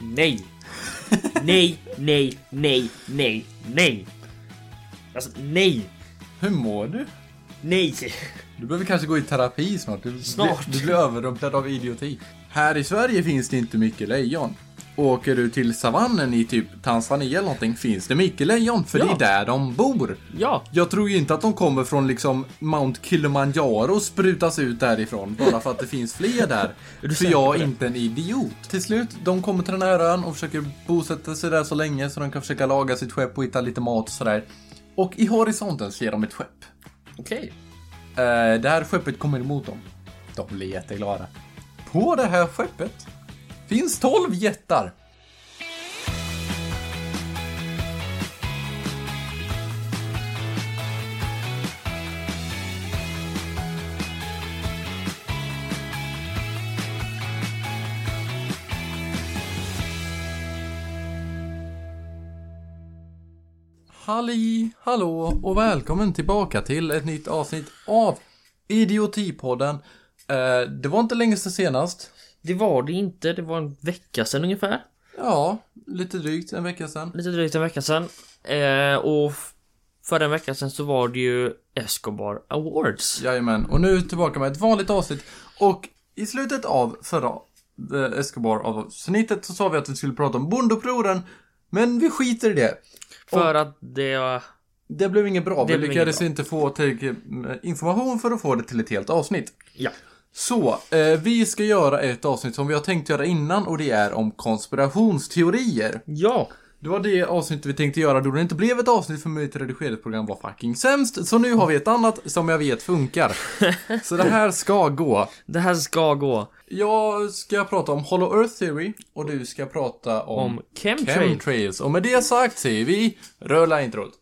Nej! Nej, nej, nej, nej, nej! Alltså nej! Hur mår du? Nej! Du behöver kanske gå i terapi snart. Du, Snart. Du, du blir överrumplad av idioti. Här i Sverige finns det inte mycket lejon. Åker du till savannen i typ Tanzania eller någonting finns det mycket lejon, för Ja. det är där de bor. Ja, Jag tror ju inte att de kommer från liksom Mount Kilimanjaro och sprutas ut därifrån bara för att det finns fler där. för jag är inte en idiot. Till slut, de kommer till den här ön och försöker bosätta sig där så länge så de kan försöka laga sitt skepp och hitta lite mat och sådär. Och i horisonten ser de ett skepp. okej. Eh, det här skeppet kommer emot dem. De blir jätteglada. På det här skeppet finns 12 jättar. Halli, hallå och välkommen tillbaka till ett nytt avsnitt av Idiotipodden. Eh, det var inte länge sedan senast. Det var det inte, det var en vecka sedan ungefär. Ja, lite drygt en vecka sedan. Lite drygt en vecka sedan. Eh, och för en vecka sedan så var det ju Escobar Awards. Jajamän, och nu tillbaka med ett vanligt avsnitt. Och i slutet av förra eh, Escobar-avsnittet så sa vi att vi skulle prata om bondupproren. Men vi skiter i det. För att det. Det blev inget bra. Det vi lyckades inte få tillräckligt med information för att få det till ett helt avsnitt. Ja. Så, eh, vi ska göra ett avsnitt som vi har tänkt göra innan och det är om konspirationsteorier. Ja! Det var det avsnitt vi tänkte göra då det inte blev ett avsnitt för mitt redigeringsprogram var fucking sämst. Så nu har vi ett annat som jag vet funkar. Så det här ska gå. Det här ska gå Jag ska prata om Hollow Earth Theory och du ska prata om, om chemtrail. chemtrails. Och med det sagt säger vi rulla introt.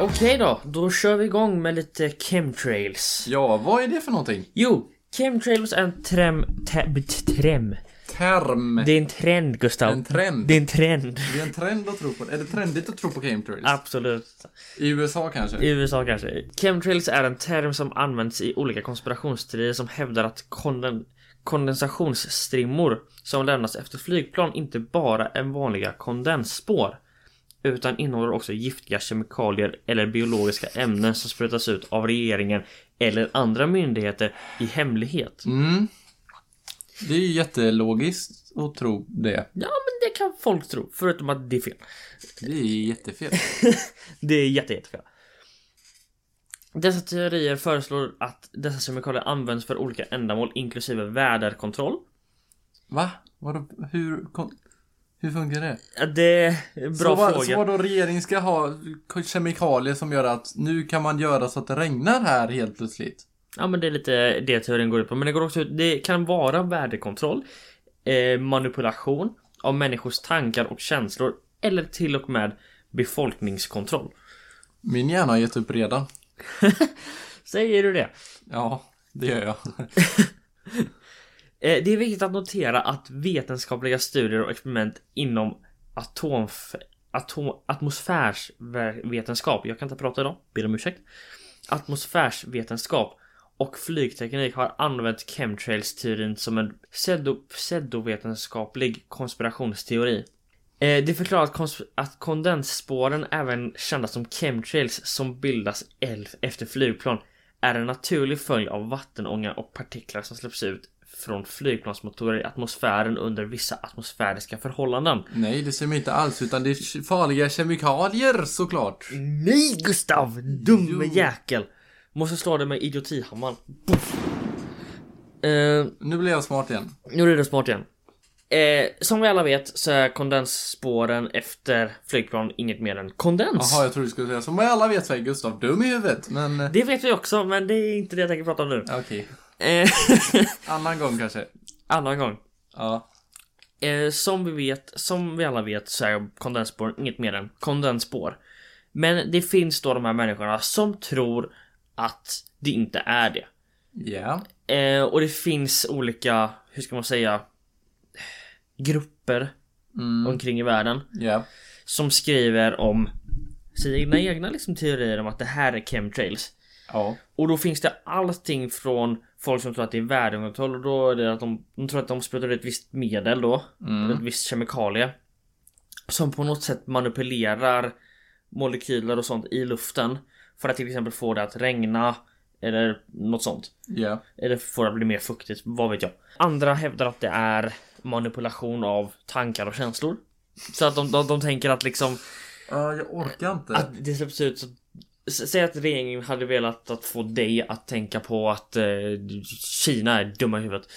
Okej då, då kör vi igång med lite chemtrails. Ja, vad är det för någonting? Jo, chemtrails är en trem... Te, trem. Term. Det är en trend, Gustav. En trend. Det är en trend. Det är en trend att tro på. Är det trendigt att tro på chemtrails? Absolut. I USA kanske? I USA kanske. Chemtrails är en term som används i olika konspirationsteorier som hävdar att konden kondensationsstrimmor som lämnas efter flygplan inte bara är vanliga kondensspår utan innehåller också giftiga kemikalier eller biologiska ämnen som sprutas ut av regeringen eller andra myndigheter i hemlighet. Mm. Det är ju jättelogiskt att tro det. Ja, men det kan folk tro, förutom att det är fel. Det är jättefel. Det är jätte, jättefel. Dessa teorier föreslår att dessa kemikalier används för olika ändamål inklusive väderkontroll. Va? Vadå, hur, hur funkar det? Ja, Det är en bra så, vad- fråga. Så vadå, regeringen ska ha kemikalier som gör att nu kan man göra så att det regnar här helt plötsligt? Ja men det är lite det teorin går ut på. Men det går också det kan vara väderkontroll, eh, manipulation av människors tankar och känslor eller till och med befolkningskontroll. Min hjärna har gett upp redan. Säger du det? Ja, det gör jag. Eh, det är viktigt att notera att vetenskapliga studier och experiment inom atom, atom, atmosfärsvetenskap, jag kan inte prata idag, ber om ursäkt. Atmosfärsvetenskap och flygteknik har använt chemtrails-teorin som en pseudo, pseudovetenskaplig konspirationsteori. Eh, det förklarar att, att kondensspåren, även kända som chemtrails, som bildas efter flygplan, är en naturlig följd av vattenånga och partiklar som släpps ut från flygplansmotorer i atmosfären under vissa atmosfäriska förhållanden. Nej, det stämmer inte alls, utan det är farliga kemikalier såklart. Nej Gustav! Dumme jäkel! Måste slå dig med idiotihammaren. Eh, Nu blir jag smart igen. nu är det smart igen. Eh, som vi alla vet så är kondensspåren efter flygplan inget mer än kondens. Jaha, jag tror du skulle säga som alla vet så är Gustav dum i huvudet, men... eh, Det vet vi också, men det är inte det jag tänker prata om nu. Okej. Eh, Annan gång kanske. annan gång. Ja. Eh, som vi vet, som vi alla vet så är kondensspår inget mer än kondensspår. Men det finns då de här människorna som tror att det inte är det. Ja. Eh, och det finns olika, hur ska man säga, grupper Mm. omkring i världen Ja. som skriver om sina egna liksom, teorier om att det här är chemtrails. Ja. Och då finns det allting från folk som tror att det är värdekontroll och då är det att de, de tror att de sprutar ut ett visst medel då. Eller ett visst kemikalie. Som på något sätt manipulerar molekyler och sånt i luften. För att till exempel få det att regna. Eller något sånt. Ja. Eller få det att bli mer fuktigt, vad vet jag. Andra hävdar att det är manipulation av tankar och känslor. Så att de, de, de tänker att liksom Ja, jag orkar inte. att det släpps ut så Säg att regeringen hade velat att få dig att tänka på att eh, Kina är dumma i huvudet.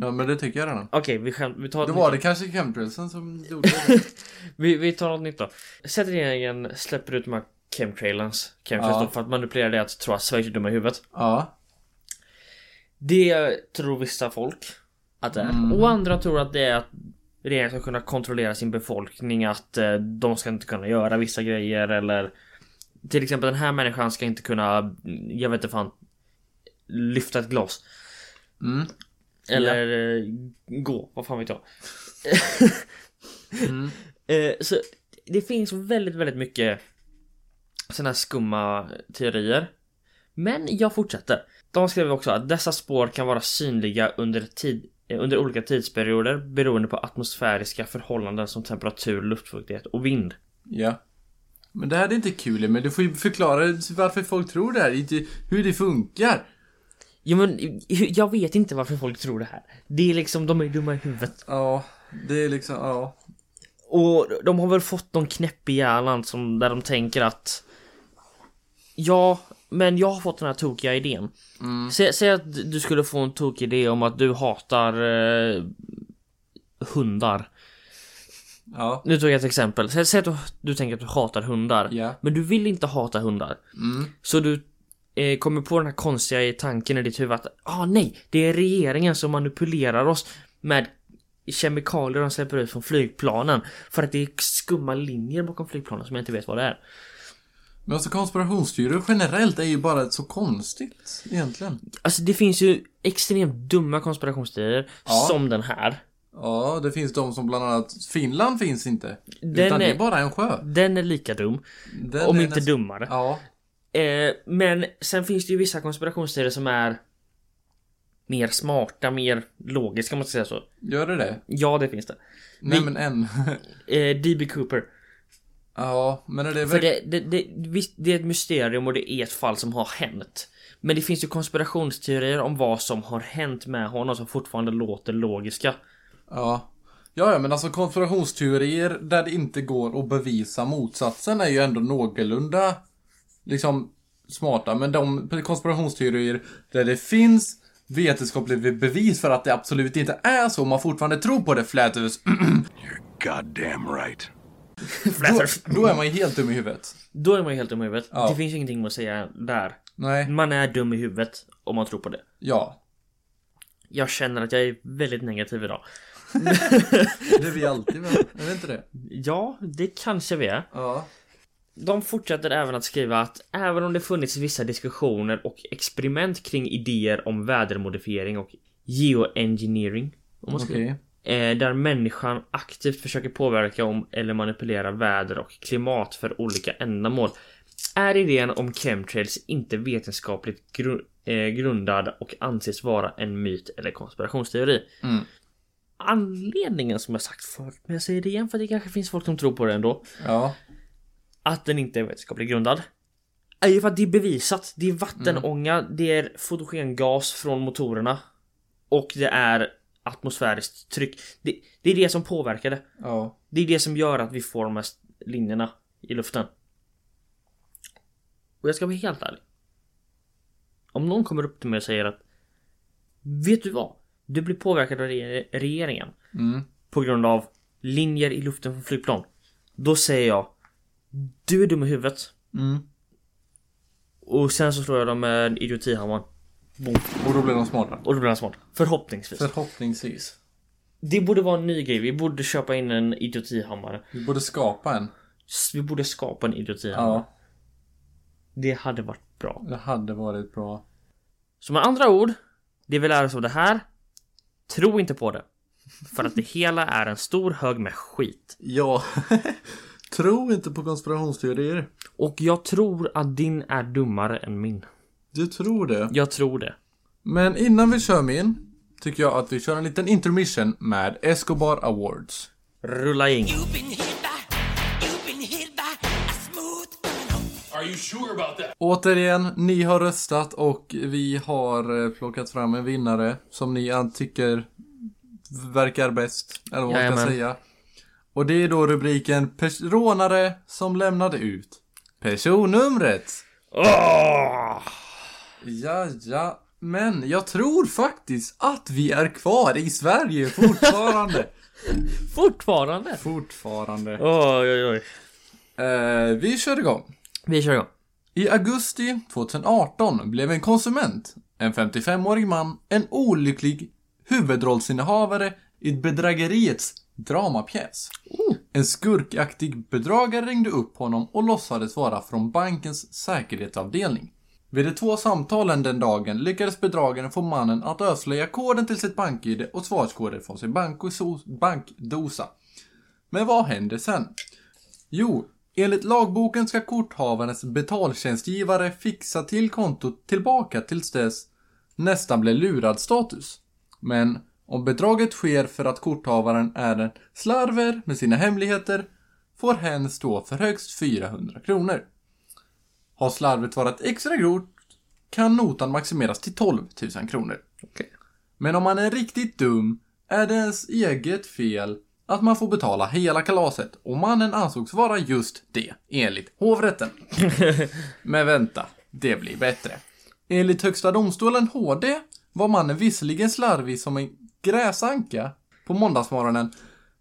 Ja, men det tycker jag redan. Okej, vi, skämt, vi tar Då var det kanske chemtrailsen som gjorde det. Vi, vi tar något nytt då. Säg att regeringen släpper ut de här chemtrailens. Chemtrails Ja. då för att manipulera det att tro att Sverige är dumma i huvudet. ja. Det tror vissa folk att det är. Mm. Och andra tror att det är att regeringen ska kunna kontrollera sin befolkning. Att eh, de ska inte kunna göra vissa grejer eller till exempel den här människan ska inte kunna, jag vet inte fan, lyfta ett glas. Mm. Eller eh, gå, vad fan vet jag. Mm. Eh, så det finns väldigt, väldigt mycket sådana här skumma teorier. Men jag fortsätter. De skrev också att dessa spår kan vara synliga under, tid, eh, under olika tidsperioder beroende på atmosfäriska förhållanden som temperatur, luftfuktighet och vind. Ja. Men det här är inte kul, men du får ju förklara varför folk tror det här, hur det funkar. Jo men jag vet inte varför folk tror det här. Det är liksom, de är dumma i huvudet. Ja, det är liksom, ja. Och de har väl fått någon knäpp i hjärnan som där de tänker att Ja, men jag har fått den här tokiga idén. Mm. Sä, säg att du skulle få en tokig idé om att du hatar eh, hundar. Ja. Nu tog jag ett exempel. Säg, säg att du, du tänker att du hatar hundar. Ja. Men du vill inte hata hundar. Mm. Så du eh, kommer på den här konstiga tanken i ditt huvud att ah nej, det är regeringen som manipulerar oss med kemikalier de släpper ut från flygplanen. För att det är skumma linjer bakom flygplanen som jag inte vet vad det är. Men alltså konspirationsteorier generellt är ju bara så konstigt, egentligen. Alltså det finns ju extremt dumma konspirationsteorier Ja. som den här. Ja, det finns de som bland annat, Finland finns inte. Den utan det är- är bara en sjö. Den är lika dum, Den om är inte näst- dummare. Ja. Eh, men sen finns det ju vissa konspirationsteorier som är mer smarta, mer logiska om man ska säga så. Gör det det? Ja, det finns det. Nej Vi- men en. Eh, D.B. Cooper. ja, men är det För väl... det, det, det, visst, det är ett mysterium och det är ett fall som har hänt. Men det finns ju konspirationsteorier om vad som har hänt med honom som fortfarande låter logiska. Ja. Ja, ja, men alltså konspirationsteorier där det inte går att bevisa motsatsen är ju ändå någorlunda liksom smarta. Men de konspirationsteorier där det finns vetenskapligt bevis för att det absolut inte är så, man fortfarande tror på det, Flat Earth, Goddamn right. då, då är man ju helt dum i huvudet. Då är man ju helt dum i huvudet. Ja. Det finns ju ingenting att säga där. Nej, Man är dum i huvudet om man tror på det. ja. Jag känner att jag är väldigt negativ idag. Det är vi alltid väl? Är det inte det? Ja, det kanske vi är. Ja. De fortsätter även att skriva att även om det funnits vissa diskussioner och experiment kring idéer om vädermodifiering och geoengineering om man Okej. eh, där människan aktivt försöker påverka om eller manipulera väder och klimat för olika ändamål är idén om chemtrails inte vetenskapligt gru eh, grundad och anses vara en myt eller konspirationsteori. Mm. Anledningen som jag sagt förut, men jag säger det igen för att det kanske finns folk som tror på det ändå Ja. att den inte är vetenskapligt grundad är ju för att det är bevisat. Det är vattenånga, det är fotogengas från motorerna och det är atmosfäriskt tryck. Det, det är det som påverkar det. Ja. Det är det som gör att vi får de här linjerna i luften. Och jag ska vara helt ärlig. Om någon kommer upp till mig och säger att Vet du vad? Du blir påverkad av re- regeringen Mm. på grund av linjer i luften från flygplan. Då säger jag Du är dum i huvudet. Mm. Och sen så slår jag dem med en idiotihammaren. Boom. Och då blir de smarta. Och då blir han smart. Förhoppningsvis. Förhoppningsvis. Det borde vara en ny grej. Vi borde köpa in en idiotihammare. Vi borde skapa en. Vi borde skapa en idiotihammare. Ja. Det hade varit bra. Det hade varit bra. Så med andra ord, det vi lär oss av det här, tro inte på det. För att det hela är en stor hög med skit. Ja. Tro inte på konspirationsteorier. Och jag tror att din är dummare än min. Du tror det. Jag tror det. Men innan vi kör min, tycker jag att vi kör en liten intermission med Escobar Awards. Rulla in. Are you sure about that? Återigen, ni har röstat och vi har eh, plockat fram en vinnare som ni tycker verkar bäst. Eller vad man ska säga. Och det är då rubriken Rånare som lämnade ut personnumret. Åh! Ja, ja. Men jag tror faktiskt att vi är kvar i Sverige fortfarande. Fortfarande? fortfarande. Oj, oj, oj. Eh, vi kör igång. Vi kör igång. I augusti 2018 blev en konsument, en 55-årig man, en olycklig huvudrollsinnehavare i bedrägeriets dramapjäs. En skurkaktig bedragare ringde upp honom och låtsades vara från bankens säkerhetsavdelning. Vid de två samtalen den dagen lyckades bedragaren få mannen att avslöja koden till sitt bank-id och svarskoder från sin bankdosa. Men vad hände sen? Jo, enligt lagboken ska korthavarens betaltjänstgivare fixa till kontot tillbaka tills dess nästan blir lurad status. Men om bedraget sker för att korthavaren är en slarver med sina hemligheter får hen stå för högst 400 kronor. Har slarvet varit extra grovt kan notan maximeras till 12 000 kronor. Okej. Men om man är riktigt dum är det ens eget fel att man får betala hela kalaset och mannen ansågs vara just det, enligt hovrätten. Men vänta, det blir bättre. Enligt Högsta domstolen HD var mannen visserligen slarvig som en gräsanka på måndagsmorgonen,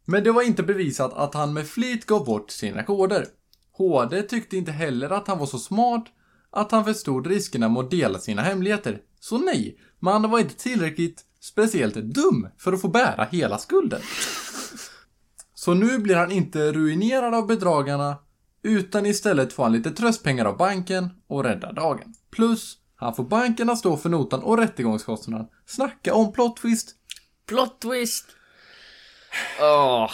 men det var inte bevisat att han med flit gav bort sina koder. HD tyckte inte heller att han var så smart att han förstod riskerna med att dela sina hemligheter. Så nej, mannen var inte tillräckligt speciellt dum för att få bära hela skulden. Så nu blir han inte ruinerad av bedragarna, utan istället får han lite tröstpengar av banken och räddar dagen. Plus, han får banken att stå för notan och rättegångskostnaden. Snacka om plot twist! Plot twist! Åh. Ja.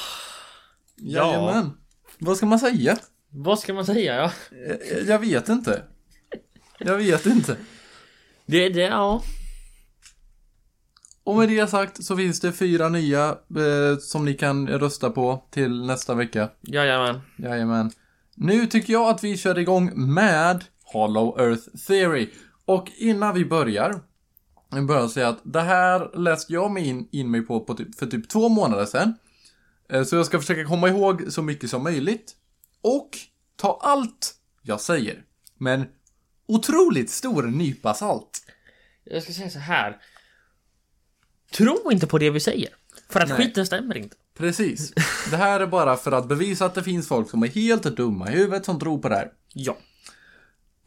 Jajamän. Vad ska man säga? Vad ska man säga? Ja. Jag, jag vet inte. Jag vet inte. Det, det, ja. Och med det sagt så finns det fyra nya eh, som ni kan rösta på till nästa vecka. Jajamän. Jajamän. Nu tycker jag att vi kör igång med Hollow Earth Theory. Och innan vi börjar, jag börjar säga att det här läste jag mig in, in mig på, på typ, för typ två månader sedan. Eh, Så jag ska försöka komma ihåg så mycket som möjligt. Och ta allt jag säger. Men otroligt stor nypa salt. Jag ska säga så här. Tro inte på det vi säger. För att Nej. skiten stämmer inte. Precis. Det här är bara för att bevisa att det finns folk som är helt dumma i huvudet som tror på det här. Ja.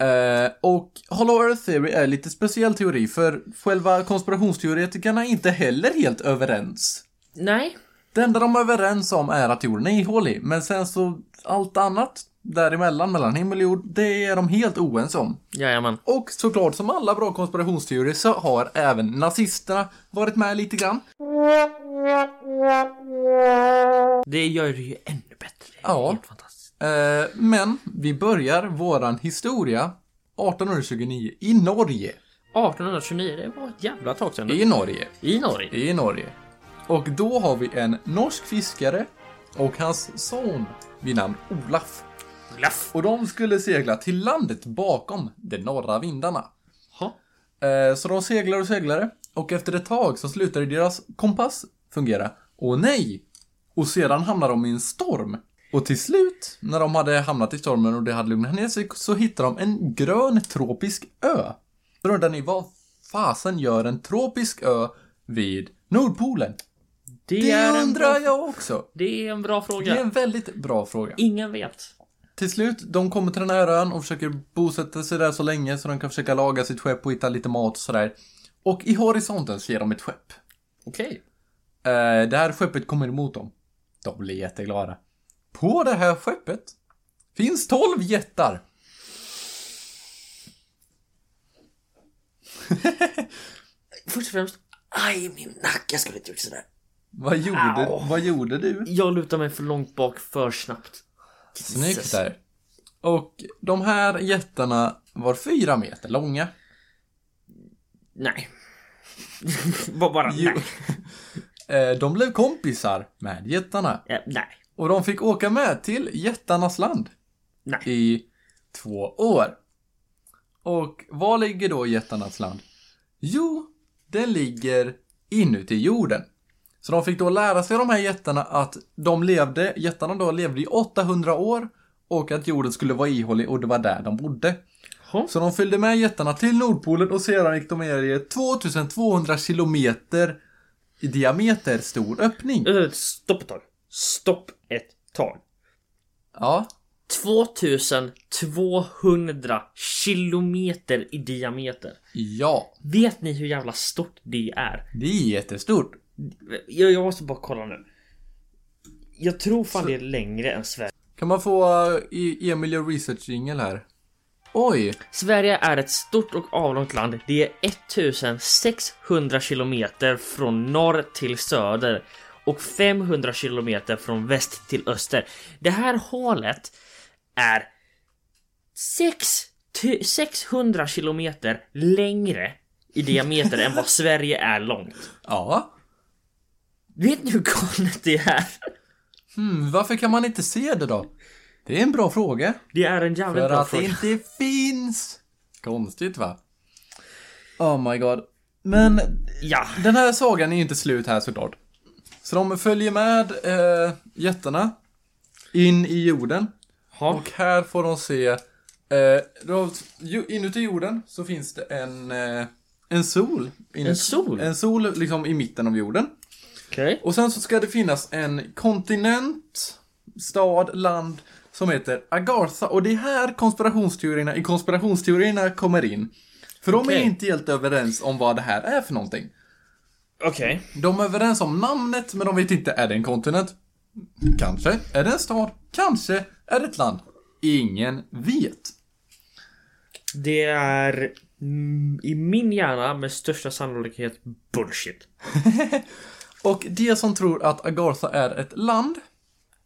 Eh, och Hollow Earth Theory är lite speciell teori för själva konspirationsteoretikerna är inte heller helt överens. Nej. Det enda de är överens om är att jorden är ihålig, men sen så allt annat däremellan, mellan himmel och jord, det är de helt oense om. Jajamän. Och såklart, som alla bra konspirationsteorier så har även nazisterna varit med lite grann. Det gör det ju ännu bättre. Ja. Helt fantastiskt. Eh, men vi börjar våran historia 1829 i Norge. 1829, det var ett jävla tag sedan. I Norge. I Norge. I Norge. Och då har vi en norsk fiskare och hans son vid namn Olaf. Laff. Och de skulle segla till landet bakom de norra vindarna. Ha. Eh, så de seglar och seglade och efter ett tag så slutade deras kompass fungera. Och nej! Och sedan hamnade de i en storm. Och till slut, när de hade hamnat i stormen och det hade lugnat ner sig, så hittade de en grön tropisk ö. Så undrar ni, vad fasen gör en tropisk ö vid Nordpolen? Det, Det undrar bra, jag också. Det är en bra Det fråga. är en väldigt bra fråga. Ingen vet. Till slut, de kommer till den här ön och försöker bosätta sig där så länge så de kan försöka laga sitt skepp och hitta lite mat och sådär. Och i horisonten ser de ett skepp. Okej. Eh, det här skeppet kommer emot dem. De blir jätteglada. På det här skeppet finns 12 jättar. Först och främst, aj min nacke, jag skulle inte gjort sådär. Vad gjorde, vad gjorde du? Jag lutar mig för långt bak för snabbt. Snyggt där. Och de här jättarna var fyra meter långa. Nej. Bara, bara Jo. nej. Eh, De blev kompisar med jättarna. Eh, nej. Och de fick åka med till jättarnas land. Nej. I två år. Och var ligger då jättarnas land? Jo, den ligger inuti jorden. Så de fick då lära sig de här jättarna att de levde, jättarna då levde i 800 år och att jorden skulle vara ihålig och det var där de bodde. Ha? Så de följde med jättarna till Nordpolen och sedan gick de ner i ett 2200 kilometer i diameter stor öppning. Eh, Stopp ett tag. Stopp ett tag. Ja, 2200 kilometer i diameter. ja, Vet ni hur jävla stort det är? det är jättestort. Jag, jag måste bara kolla nu. Jag tror fan det är längre än Sverige. Kan man få uh, i Emil gör research jingle här? Oj, Sverige är ett stort och avlångt land. Det är 1600 kilometer från norr till söder och 500 kilometer från väst till öster. Det här hålet är 6 ty- 600 kilometer längre i diameter än vad Sverige är långt. ja. Vet ni hur galet det är? Hmm, varför kan man inte se det då? Det är en bra fråga. Det är en jävligt För bra att det fråga. inte finns. Konstigt va? Oh my god. Men Ja, den här sagan är ju inte slut här såklart. Så de följer med eh, jättarna in i jorden. ha. Och här får de se, eh, då, inuti jorden så finns det en, eh, en sol. Inuti, En sol? En sol liksom i mitten av jorden. Okej. Och sen så ska det finnas en kontinent, stad, land som heter Agartha. Och det är här konspirationsteorierna i konspirationsteorierna kommer in. För de är Okej. inte helt överens om vad det här är för någonting. Okej. De är överens om namnet, men de vet inte, är det en kontinent? Kanske. Är det en stad? Kanske. Är det ett land? Ingen vet. Det är mm, i min hjärna med största sannolikhet bullshit. Och de som tror att Agartha är ett land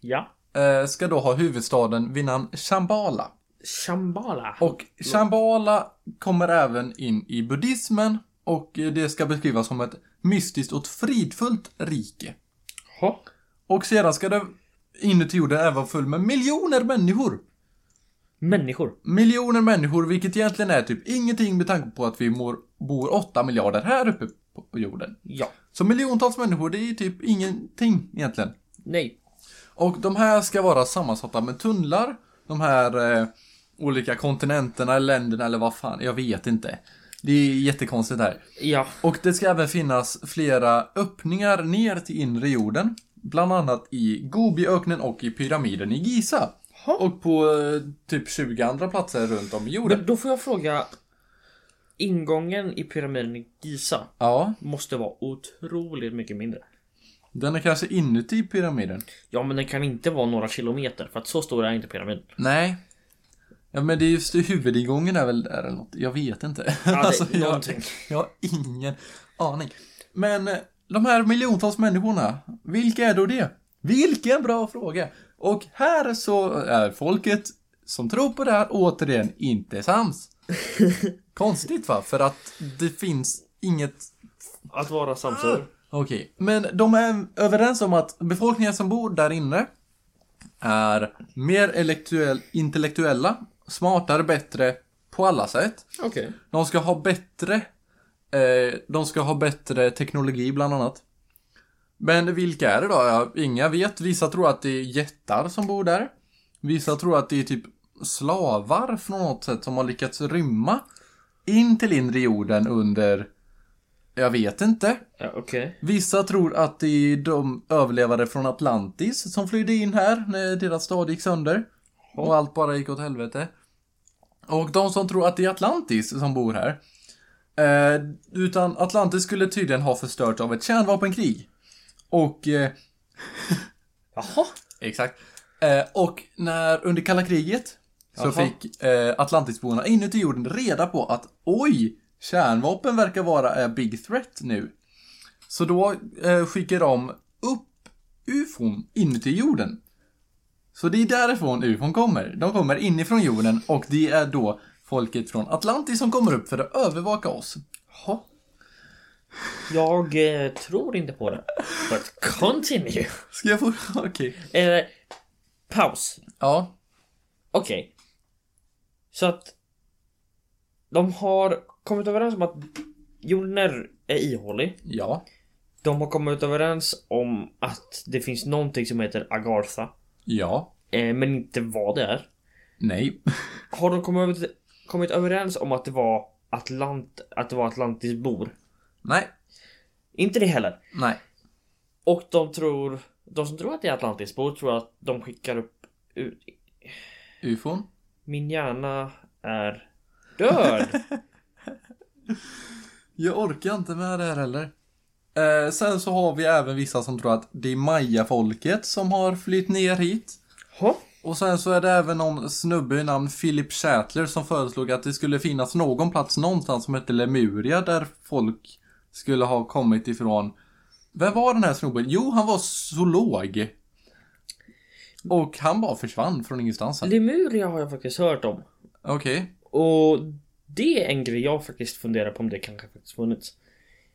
Ja. eh, ska då ha huvudstaden vid namn Shambhala. Shambhala. Och Shambhala kommer även in i buddhismen och det ska beskrivas som ett mystiskt och fridfullt rike. Ha. Och sedan ska det inuti jorden även full med miljoner människor. Människor. Miljoner människor, vilket egentligen är typ ingenting med tanke på att vi mår, bor 8 miljarder här uppe på, jorden. Ja. Så miljontals människor, det är typ ingenting egentligen. Nej. Och de här ska vara sammansatta med tunnlar. De här eh, olika kontinenterna, länderna eller vad fan, jag vet inte. Det är jättekonstigt här. Ja. Och det ska även finnas flera öppningar ner till inre jorden. Bland annat i Gobiöknen och i pyramiden i Giza. Ha. Och på eh, typ 20 andra platser runt om i jorden. Men då får jag fråga. Ingången i pyramiden i Giza Ja, måste vara otroligt mycket mindre. den är kanske inuti pyramiden. Ja, men den kan inte vara några kilometer för att så stor är inte pyramiden. Nej. Ja men det är just huvudingången är väl där eller något. Jag vet inte. Ja, det, jag, jag har ingen aning. Men eh, de här miljontals människorna, vilka är då det? Vilken bra fråga! Och här så är folket som tror på det här återigen inte sams. Konstigt va? För att det finns inget Att vara samsur. Okej, men de är överens om att befolkningen som bor där inne är mer intellektuella, smartare, bättre på alla sätt. Okej. De ska ha bättre, eh, de ska ha bättre teknologi bland annat. Men vilka är det då? Ja, inga vet. Vissa tror att det är jättar som bor där. Vissa tror att det är typ slavar från något sätt som har lyckats rymma in till inre jorden under, jag vet inte. Ja, okej. Vissa tror att det är de överlevare från Atlantis som flydde in här när deras stad gick sönder. Och allt bara gick åt helvete. Och de som tror att det är Atlantis som bor här. Eh, utan Atlantis skulle tydligen ha förstörts av ett kärnvapenkrig. Och... Eh, Jaha. exakt. Eh, och när, under kalla kriget, så Jaha. fick eh, Atlantisborna inuti jorden reda på att oj, kärnvapen verkar vara a big threat nu. Så då eh, skickar de upp ufon inuti jorden. Så det är därifrån ufon kommer. De kommer inifrån jorden och det är då folket från Atlantis som kommer upp för att övervaka oss. Jaha. Jag eh, tror inte på det. But continue. Ska jag få... Okej. Eh, paus. Ja. Okej. Så att de har kommit överens om att jorden är, ihålig. Ja. De har kommit överens om att det finns någonting som heter Agartha. Ja. Eh, men inte vad det är. Nej. Har de kommit, kommit överens om att det var Atlant, att det var Atlantis bor? Nej. Inte det heller. Nej. Och de tror, de som tror att det är Atlantis bor tror att de skickar upp ut. Ufon? Min hjärna är död. Jag orkar inte med det här heller. Eh, sen så har vi även vissa som tror att det är Maya-folket som har flytt ner hit. Ha? Och sen så är det även någon snubbe i namn Philip Schattler som föreslog att det skulle finnas någon plats någonstans som hette Lemuria där folk skulle ha kommit ifrån. Vem var den här snubben? Jo, han var zoolog. Och han bara försvann från ingenstans. sen. Lemuria har jag faktiskt hört om. Okej. Och det är en grej jag faktiskt funderar på om det kanske faktiskt funnits.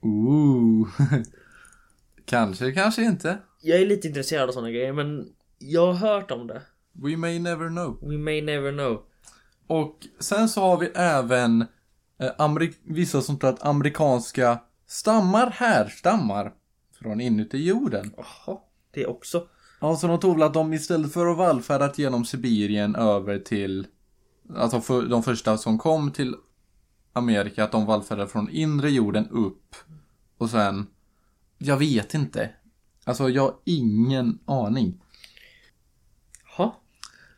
Ooh. kanske, kanske inte. Jag är lite intresserad av sådana grejer men jag har hört om det. We may never know. We may never know. Och sen så har vi även eh, vissa som tror att amerikanska stammar härstammar från inuti jorden. Jaha, det också. Ja, så de tror väl att de istället för att vallfärdat genom Sibirien över till, alltså för, de första som kom till Amerika, att de vallfärdade från inre jorden upp och sen, jag vet inte. Alltså, jag har ingen aning. Ha?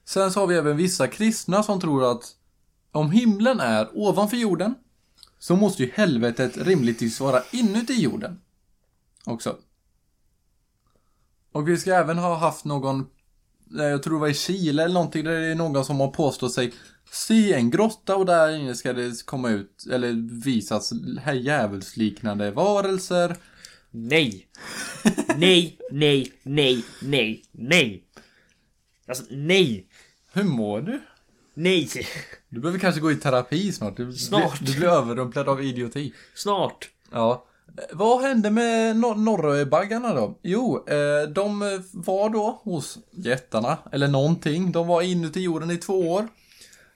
Sen så har vi även vissa kristna som tror att om himlen är ovanför jorden så måste ju helvetet rimligtvis vara inuti jorden. Också. Och vi ska även ha haft någon, eh, jag tror det var i Chile eller någonting, där det är någon som har påstått sig se en grotta och där inne ska det komma ut, eller visas här djävulsliknande varelser. Nej! nej, nej, nej, nej, nej! Alltså nej! Hur mår du? Nej! Du behöver kanske gå i terapi snart. Du, Snart. Du, du blir överrumplad av idioti. Snart! Ja. Vad hände med nor- Norröbaggarna då? Jo, eh, de var då hos jättarna, eller någonting. De var inuti jorden i två år.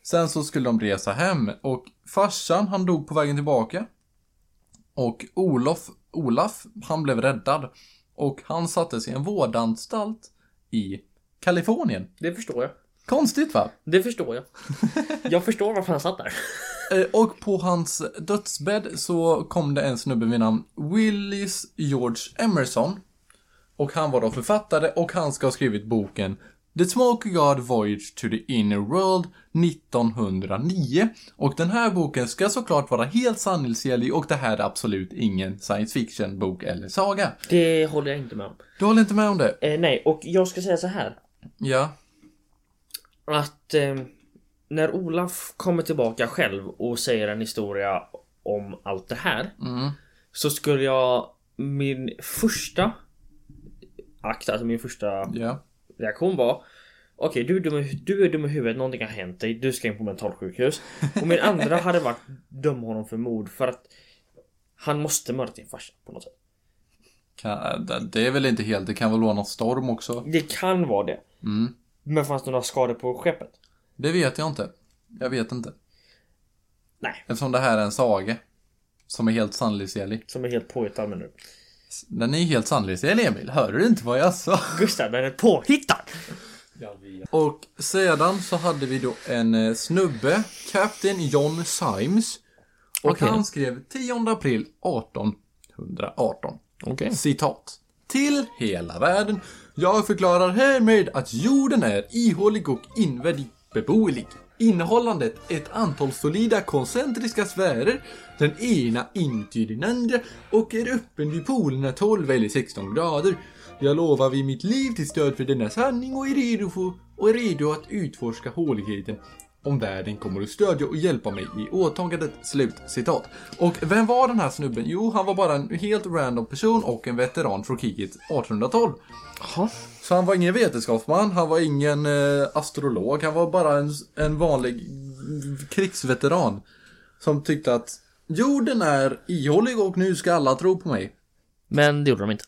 Sen så skulle de resa hem och farsan han dog på vägen tillbaka. Och Olof, Olaf, han blev räddad. Och han sattes i en vårdanstalt i Kalifornien. Det förstår jag. Konstigt va? Det förstår jag. Jag förstår varför han satt där. Eh, Och på hans dödsbädd så kom det en snubbe vid namn Willis George Emerson. Och han var då författare och han ska ha skrivit boken The Smoky God Voyage to the Inner World 1909. Och den här boken ska såklart vara helt sanningsenlig och det här är absolut ingen science fiction bok eller saga. Det håller jag inte med om. Du håller inte med om det? Eh, nej, och jag ska säga så här. Ja. Att eh, när Olaf kommer tillbaka själv och säger en historia om allt det här. Mm. Så skulle jag min första akt, alltså min första Ja. reaktion var Okej, du, är dum du är dum i huvudet, någonting har hänt dig, du ska in på mentalsjukhus. Och min andra hade varit döma honom för mord för att han måste mörda sin farsa på något sätt. Kan, det är väl inte helt, det kan väl vara någon storm också. Det kan vara det. Mm. Men fanns det några skador på skeppet? Det vet jag inte. Jag vet inte. Nej, Eftersom det här är en saga. Som är helt sanningsenlig. som är helt påhittad men nu. Den är helt sanningsenlig Emil. Hör du inte vad jag sa? Gustav, den är påhittad! Och sedan så hade vi då en eh, snubbe, Captain John Symes. Och Okej. han skrev 10 april 1818. Okej. Citat. Till hela världen. Jag förklarar härmed att jorden är ihålig och invändigt beboelig. Innehållande ett antal solida koncentriska sfärer, den ena inuti den andra och är öppen vid polerna 12 eller 16 grader. Jag lovar vid mitt liv till stöd för denna sanning och är redo, för, och är redo att utforska håligheten om världen kommer att stödja och hjälpa mig i åtagandet. Slut citat. Och vem var den här snubben? Jo, han var bara en helt random person och en veteran från kriget 1812. Jaha. Så han var ingen vetenskapsman, han var ingen eh, astrolog, han var bara en, en vanlig krigsveteran. Som tyckte att jorden är ihålig och nu ska alla tro på mig. Men det gjorde de inte.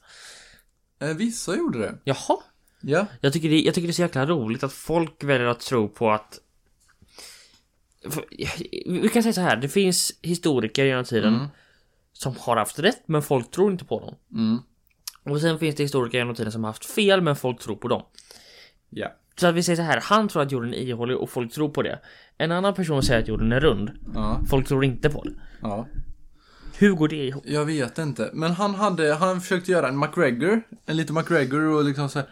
Eh, vissa gjorde det. Jaha. Ja. Jag tycker, det, jag tycker det är så jäkla roligt att folk väljer att tro på att... Vi kan säga så här, det finns historiker genom tiden som har haft rätt, men folk tror inte på dem. Mm. Och sen finns det historiker genom tiden som har haft fel, men folk tror på dem. Ja. Så att vi säger så här, han tror att jorden är ihålig och folk tror på det. En annan person säger att jorden är rund. Ja. Folk tror inte på det. Ja. Hur går det ihop? Jag vet inte. Men han hade, han försökte göra en McGregor. En liten McGregor och liksom säga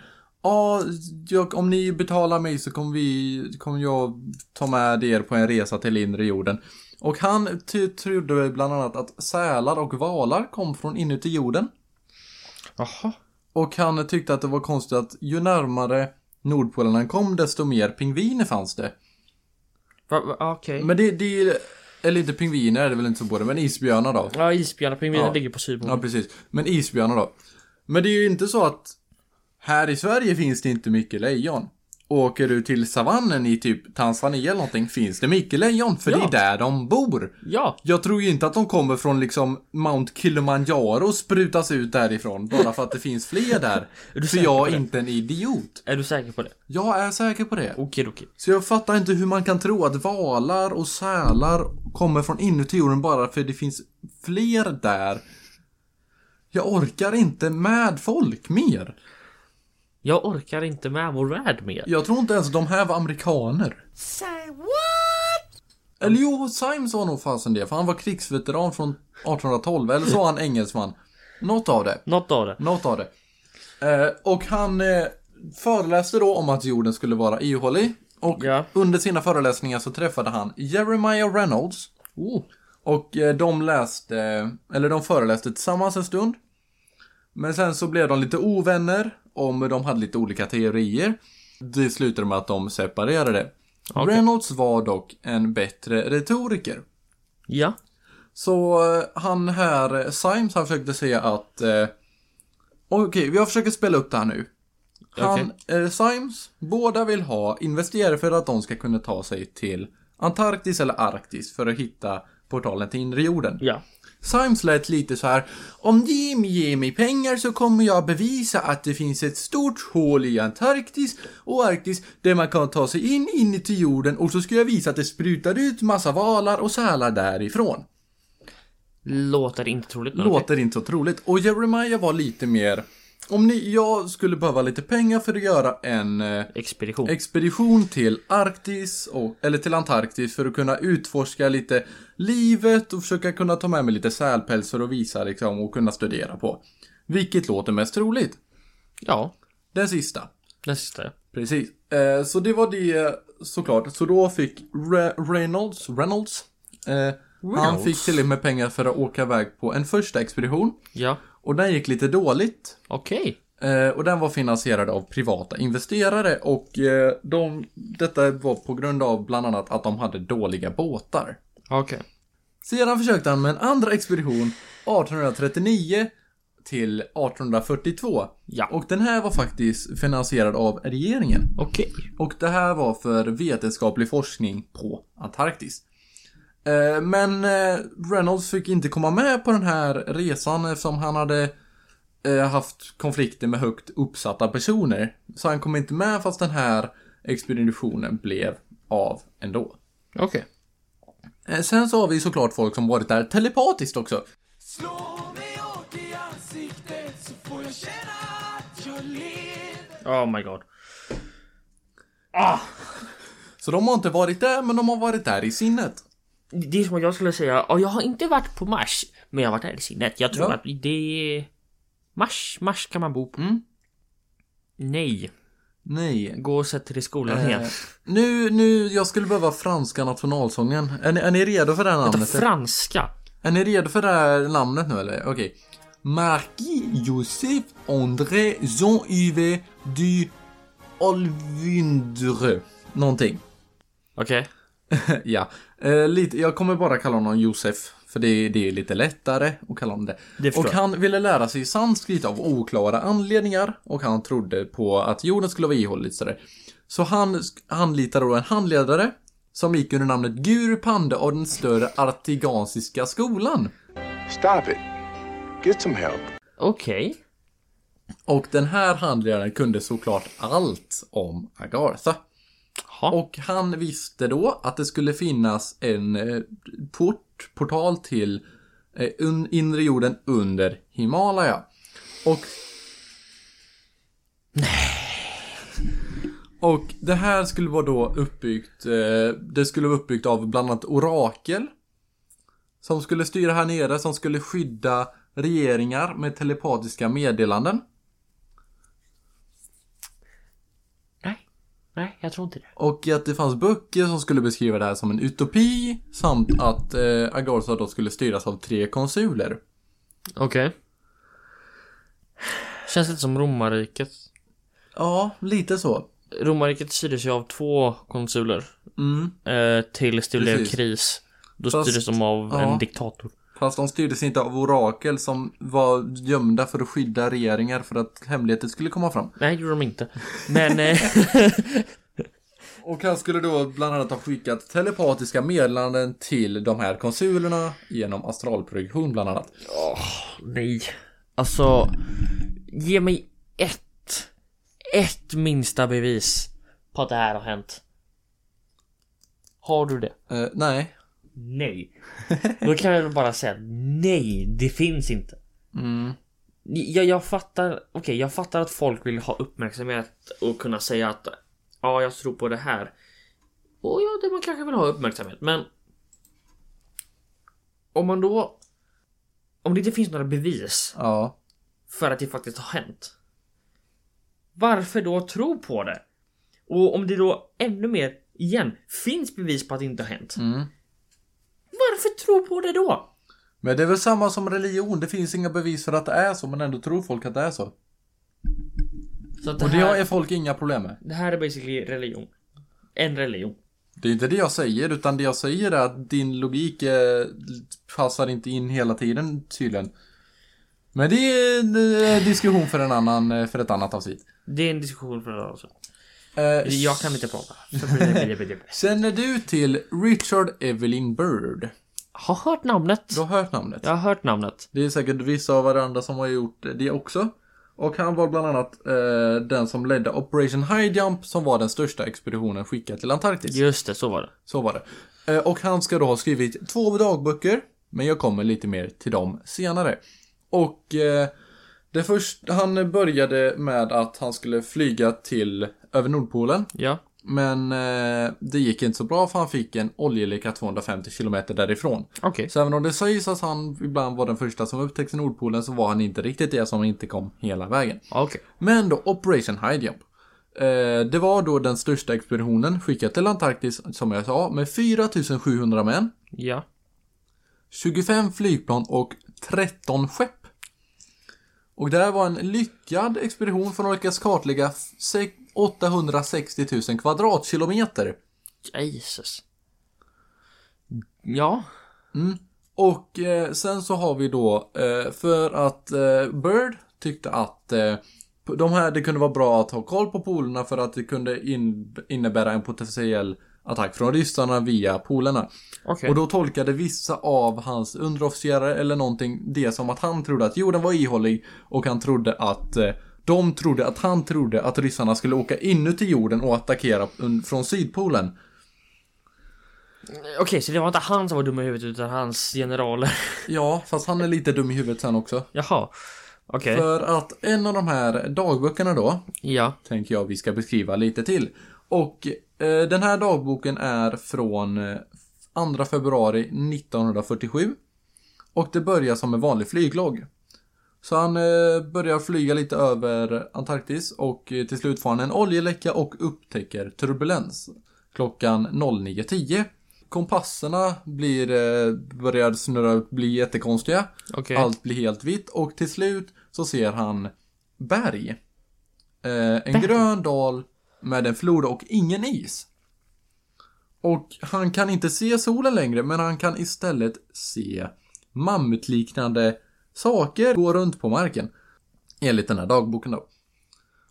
Ja, jag- om ni betalar mig så kommer vi, kommer jag ta med er på en resa till inre jorden. Och han trodde bland annat att sälar och valar kom från inuti jorden. Jaha. Och han tyckte att det var konstigt att ju närmare Nordpolen han kom desto mer pingviner fanns det. Va, Okej. Men det, det eller inte pingviner är det väl inte så på det, men isbjörnar då. Ja, isbjörnar, pingviner Ja. ligger på Ja, Sydpolen. precis. Men isbjörnar då. Men det är ju inte så att här i Sverige finns det inte mycket lejon. Åker du till savannen i typ Tanzania eller någonting finns det mycket lejon, för Ja. det är där de bor. Ja. Jag tror ju inte att de kommer från liksom Mount Kilimanjaro och sprutas ut därifrån bara för att det finns fler där. Är du för jag är inte en idiot. Är du säker på det? Jag är säker på det. Okej, okej. Så jag fattar inte hur man kan tro att valar och sälar kommer från inuti jorden bara för det finns fler där. Jag orkar inte med folk mer. Jag orkar inte med vår värld mer. Jag tror inte ens de här var amerikaner. Say what? Eller jo, Symes var nog fasen det, för han var krigsveteran från 1812, eller så var han engelsman. Något av det. Något av det. Något av det. Eh, och han eh, föreläste då om att jorden skulle vara ihålig. Och Ja. under sina föreläsningar så träffade han Jeremiah Reynolds. Oh. Och eh, de läste, eller de föreläste tillsammans en stund. Men sen så blev de lite ovänner om de hade lite olika teorier. Det slutade med att de separerade. Okej. Reynolds var dock en bättre retoriker. Ja. Så eh, han här, eh, Symes, han försökte säga att... Eh, Okej, jag försöker spela upp det här nu. Han, eh, Symes, båda vill ha investerare för att de ska kunna ta sig till Antarktis eller Arktis för att hitta portalen till inre jorden. Ja. Symes lät lite så här. Om ni ger mig pengar så kommer jag bevisa att det finns ett stort hål i Antarktis och Arktis där man kan ta sig in inuti jorden och så ska jag visa att det sprutar ut massa valar och sälar därifrån. Låter inte troligt. Låter inte så troligt. Och Jeremiah var lite mer... Om ni, jag skulle behöva lite pengar för att göra en eh, Expedition. expedition till Arktis, och, eller till Antarktis för att kunna utforska lite livet och försöka kunna ta med mig lite sälpäls för att visa liksom och kunna studera på. Vilket låter mest troligt? ja. Den sista. Den sista ja. Precis. Eh, så det var det såklart. Så då fick Re- Reynolds, Reynolds, eh, han Reynolds. fick till och med pengar för att åka iväg på en första expedition. Ja. Och den gick lite dåligt. Okej. Eh, och den var finansierad av privata investerare och eh, de, detta var på grund av bland annat att de hade dåliga båtar. Okej. Sedan försökte han med en andra expedition 1839 till 1842. Ja. Och den här var faktiskt finansierad av regeringen. Okej. Och det här var för vetenskaplig forskning på Antarktis. Eh, Men eh, Reynolds fick inte komma med på den här resan eftersom han hade eh, haft konflikter med högt uppsatta personer. Så han kom inte med fast den här expeditionen blev av ändå. Okej. Eh, Sen så har vi såklart folk som varit där telepatiskt också. Slå mig hårt i ansiktet så får jag känna att jag lever. Oh my god. Så de har inte varit där, men de har varit där i sinnet. Det är som att jag skulle säga, "Ja, jag har inte varit på Mars, men jag har varit där i sinnet. Jag tror Ja. att det är... Mars, Mars kan man bo på. Mm. Nej. Nej. Gå och sätt dig i skolan Eh, igen. nu, nu, jag skulle behöva franska nationalsången. Är ni, är ni redo för det här Vänta, namnet? franska? Är ni redo för det här namnet nu eller? Okej. Marquis Joseph André Jean-Yves du Olvindre. Någonting. Okej. ja, eh, lite, jag kommer bara kalla honom Josef. För det, det är lite lättare att kalla honom det. Det och han ville lära sig sanskrit av oklara anledningar. Och han trodde på att jorden skulle vara ihålig sådär. Så han anlitade då en handledare. Som gick under namnet Guru Panda av den större artigansiska skolan. Stop it. Get some help. Okej. Och den här handledaren kunde såklart allt om Agartha. Ja. Och han visste då att det skulle finnas en eh, port, portal till eh, inre jorden under Himalaya. Och... Och det här skulle vara då uppbyggt, eh, det skulle vara uppbyggt av bland annat orakel. Som skulle styra här nere, som skulle skydda regeringar med telepatiska meddelanden. Nej. Jag tror inte det. Och att det fanns böcker som skulle beskriva det här som en utopi. Samt att eh, Agartha då skulle styras av tre konsuler. Okej. Känns lite som romarriket. Ja, lite så. Romarriket styrdes ju av två konsuler. Mm. Eh, tills det blev Precis. kris. Då Fast- styrdes de av ja. en diktator. Fast de styrdes inte av orakel som var gömda för att skydda regeringar för att hemligheter skulle komma fram. Nej, gjorde de inte. Men... Eh, Och han skulle då bland annat ha skickat telepatiska meddelanden till de här konsulerna genom astralprojektion bland annat. nej. Alltså... Ge mig ett... Ett minsta bevis på att det här har hänt. Har du det? Eh, nej. Nej. Då kan jag bara säga nej, det finns inte. Mm. Jag, jag fattar, okej, jag fattar att folk vill ha uppmärksamhet och kunna säga att ja, jag tror på det här. Och ja, det man kanske vill ha uppmärksamhet, men om man då om det inte finns några bevis Ja. för att det faktiskt har hänt. Varför då tro på det? Och om det då ännu mer igen finns bevis på att det inte har hänt. Mm. Varför tro på det då? Men det är väl samma som religion. Det finns inga bevis för att det är så, men ändå tror folk att det är så. Så det, Och det här, är folk inga problem med. det här är basically religion. En religion. Det är inte det jag säger, utan det jag säger är att din logik eh, passar inte in hela tiden tydligen. Men det är en eh, diskussion för en annan, eh, för ett annat avsnitt. Det är en diskussion för det också. Eh, Jag kan inte prata. Känner du till Richard Evelyn Bird? Har hört namnet. Du har hört namnet? Jag har hört namnet. Det är säkert vissa av varandra som har gjort det också. Och han var bland annat eh, den som ledde Operation High Jump som var den största expeditionen skickad till Antarktis. Just det, så var det. Så var det. Eh, och han ska då ha skrivit två dagböcker. Men jag kommer lite mer till dem senare. Och eh, det först, han började med att han skulle flyga till över Nordpolen. Ja. Men eh, det gick inte så bra för han fick en oljeläcka 250 km därifrån. Okej. Så även om det sägs att han ibland var den första som upptäckte Nordpolen så var han inte riktigt det som inte kom hela vägen. Okej. Men då Operation High Jump. Eh, det var då den största expeditionen skickad till Antarktis som jag sa med 4700 män, Ja. 25 flygplan och 13 skepp. Och det här var en lyckad expedition för att lyckas kartlägga 860 000 kvadratkilometer. Jesus. Ja. Och eh, sen så har vi då, eh, för att eh, Bird tyckte att eh, de här, det kunde vara bra att ha koll på polerna för att det kunde in, innebära en potentiell attack från ryssarna via polerna. Okej. Och då tolkade vissa av hans underofficerare eller någonting det som att han trodde att jorden var ihålig och han trodde att eh, de trodde att han trodde att ryssarna skulle åka inuti jorden och attackera från sydpolen. Okej, så det var inte han som var dum i huvudet utan hans generaler. Ja, fast han är lite dum i huvudet sen också. Jaha. Okej. För att en av de här dagböckerna då, Ja. tänker jag vi ska beskriva lite till. Och eh, den här dagboken är från eh, 2 februari 1947. Och det börjar som en vanlig flyglogg. Så han eh, börjar flyga lite över Antarktis och eh, till slut får han en oljeläcka och upptäcker turbulens. Klockan 09.10. Kompasserna blir, eh, börjar snurra, bli jättekonstiga. Okej. Allt blir helt vitt och till slut så ser han berg. Eh, en grön dal med en flod och ingen is. Och han kan inte se solen längre, men han kan istället se mammutliknande saker gå runt på marken. Enligt den här dagboken då.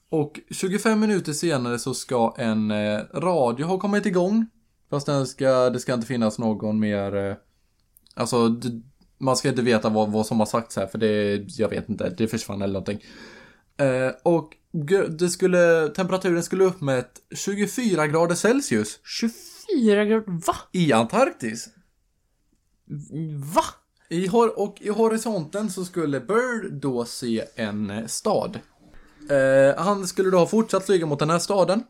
Och 25 minuter senare så ska en eh, radio ha kommit igång. Fast den ska, det ska inte finnas någon mer... Eh, alltså, man ska inte veta vad, vad som har sagts här för det, jag vet inte, det försvann eller någonting. Eh, och det skulle, temperaturen skulle upp med ett 24 grader Celsius 24 grader, va? i Antarktis. Va? I hor- och i horisonten så skulle Bird då se en eh, stad. Eh, han skulle då ha fortsatt flyga mot den här staden.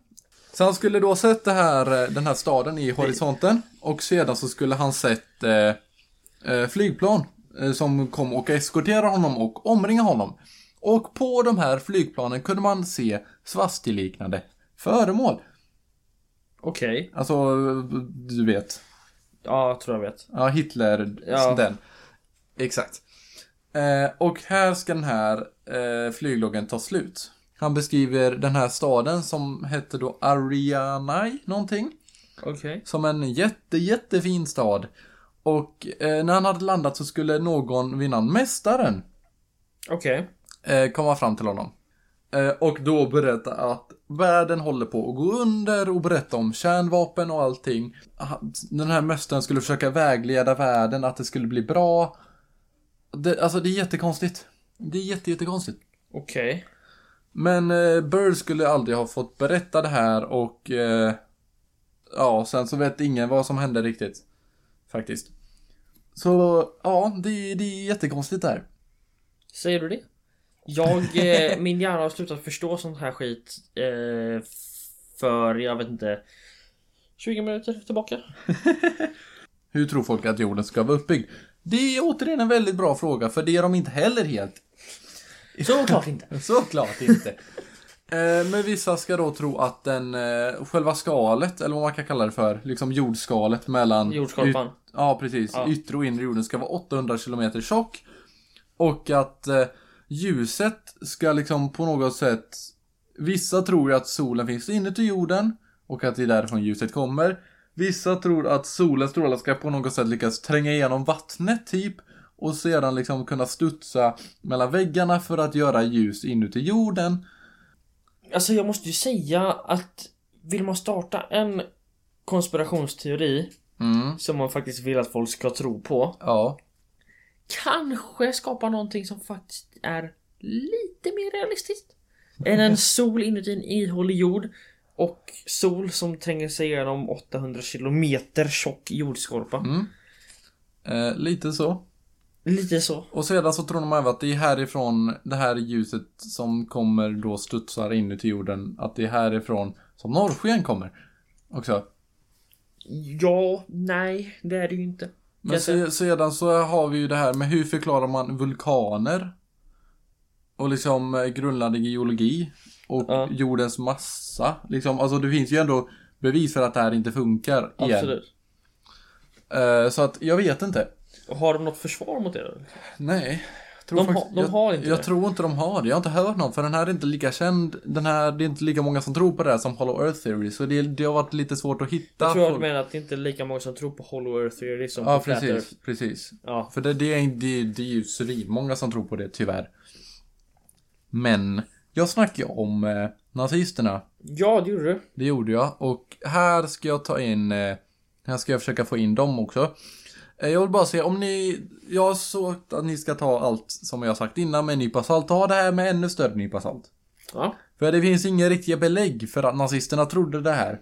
Så han skulle då ha sett det här, eh, den här staden i horisonten. Och sedan så skulle han sett eh, eh, flygplan eh, som kom och eskorterade honom och omringade honom. Och på de här flygplanen kunde man se svastiliknande föremål. Okej. Alltså, eh, du vet. Ja, jag tror jag vet. Ja, Hitler, Ja. den. Exakt. Eh, och här ska den här eh, flygloggen ta slut. Han beskriver den här staden som hette då Arianai någonting. Okej. Som en jätte, jättefin stad. Och eh, när han hade landat så skulle någon vid namn Mästaren Okej. eh, komma fram till honom. Eh, och då berätta att världen håller på att gå under och berätta om kärnvapen och allting. Han- Den här mästaren skulle försöka vägleda världen, att det skulle bli bra. Det, alltså det är jättekonstigt. Det är jätte, jättekonstigt. Okej. Men eh, Bird skulle aldrig ha fått berätta det här och eh, ja, sen så vet ingen vad som hände riktigt. Faktiskt. Så ja, det, det är jättekonstigt där. Säger du det? Jag, eh, min hjärna har slutat förstå sånt här skit eh, för, jag vet inte 20 minuter tillbaka. Hur tror folk att jorden ska vara uppbyggd? Det är återigen en väldigt bra fråga, för det är de inte heller helt. Såklart inte. Såklart inte. Eh, Men vissa ska då tro att den, eh, själva skalet, eller vad man kan kalla det för, liksom jordskalet mellan... Jordskorpan. yt- Ja, precis. Ja. Yttre och inre jorden ska vara 800 km tjock. Och att eh, ljuset ska liksom på något sätt... Vissa tror ju att solen finns inuti jorden och att det är därifrån ljuset kommer. Vissa tror att solens strålar ska på något sätt lyckas tränga igenom vattnet typ och sedan liksom kunna studsa mellan väggarna för att göra ljus inuti jorden. Alltså jag måste ju säga att vill man starta en konspirationsteori Mm, som man faktiskt vill att folk ska tro på ja. kanske skapa någonting som faktiskt är lite mer realistiskt. Än en sol inuti en ihålig jord och sol som tränger sig igenom 800 kilometer tjock jordskorpa. Mm. Eh, lite så. Lite så. Och sedan så tror de även att det är härifrån det här ljuset som kommer då studsar inuti jorden. Att det är härifrån som norrsken kommer. Också. Ja, nej, det är det ju inte. Men se, sedan så har vi ju det här med hur förklarar man vulkaner? Och liksom eh, grundläggande geologi. Och Ja. jordens massa. Liksom, alltså det finns ju ändå bevis för att det här inte funkar igen. Absolut. Eh, så att jag vet inte. Har de något försvar mot det då? Nej. jag tror De faktiskt- de jag, har inte Jag det. tror inte de har det. Jag har inte hört någon. För den här är inte lika känd. Den här, det är inte lika många som tror på det här som Hollow Earth Theory. Så det, det har varit lite svårt att hitta. Jag tror att folk. du menar att det inte är lika många som tror på Hollow Earth Theory som Ja, på Flat Earth. precis. Precis. Ja. För det, det, är, det, det är ju många som tror på det, tyvärr. Men, jag snackar ju om eh, nazisterna. ja, det gjorde du. Det gjorde jag. Och här ska jag ta in, eh, här ska jag försöka få in dem också. Eh, jag vill bara se om ni, jag såg att ni ska ta allt som jag sagt innan med en nypa salt. Ta det här med ännu större nypa salt. Ja. För det finns inga riktiga belägg för att nazisterna trodde det här.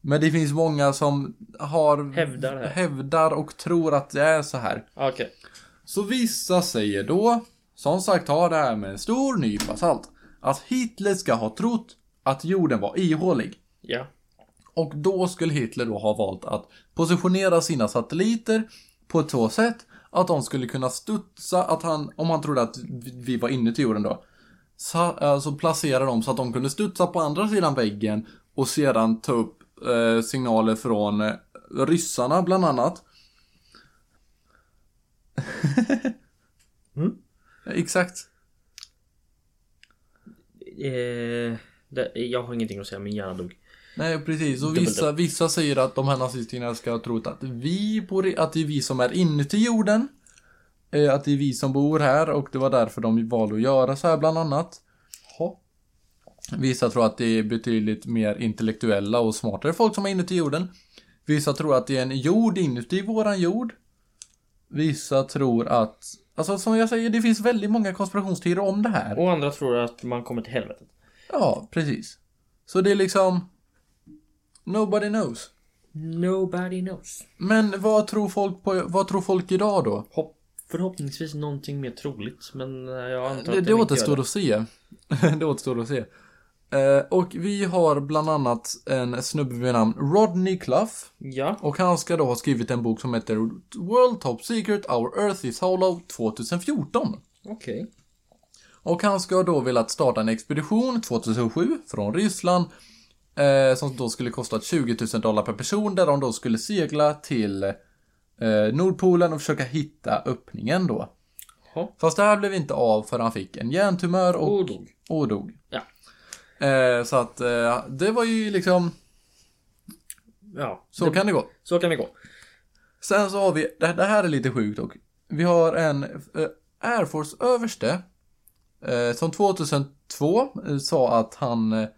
Men det finns många som har Hävdar det hävdar och tror att det är så här. Okej. Så vissa säger då, som sagt har det här med en stor nypa salt, att Hitler ska ha trott att jorden var ihålig. Ja. Och då skulle Hitler då ha valt att positionera sina satelliter på ett så sätt att de skulle kunna studsa, att han, om han trodde att vi var inuti jorden då, så, alltså placera dem så att de kunde studsa på andra sidan väggen och sedan ta upp eh, signaler från eh, ryssarna bland annat. Mm. Exakt. Eh, det, jag har ingenting att säga, min hjärna dog. Nej, precis. Och vissa, vissa säger att de här nazisterna ska ha trott att vi bor i, att det är vi som är inuti jorden. Eh, Att det är vi som bor här och det var därför de valde att göra så här bland annat. Vissa tror att det är betydligt mer intellektuella och smartare folk som är inuti jorden. Vissa tror att det är en jord inuti våran jord. Vissa tror att, alltså som jag säger, det finns väldigt många konspirationsteorier om det här. Och andra tror att man kommer till helvetet. Ja, precis. Så det är liksom, nobody knows. Nobody knows. Men vad tror folk på, vad tror folk idag då? Hopp, förhoppningsvis någonting mer troligt, men eh, jag antar Det, att det de inte återstår att se. det återstår att se. Eh, och vi har bland annat en snubbe vid namn Rodney Clough. Ja, Och han ska då ha skrivit en bok som heter World Top Secret Our Earth is Hollow 2014. okej. Och han ska då velat starta en expedition 2007 från Ryssland. Eh, som då skulle kosta 20 000 dollar per person där de då skulle segla till eh, Nordpolen och försöka hitta öppningen då. Jaha. Fast det här blev inte av för han fick en hjärntumör och, Och dog. och dog. Ja. Eh, så att eh, det var ju liksom, Ja, så det, kan det gå. så kan det gå. Sen så har vi, det, det här är lite sjukt dock. Vi har en eh, Air Force-överste eh, som 2002 eh, sa att han eh,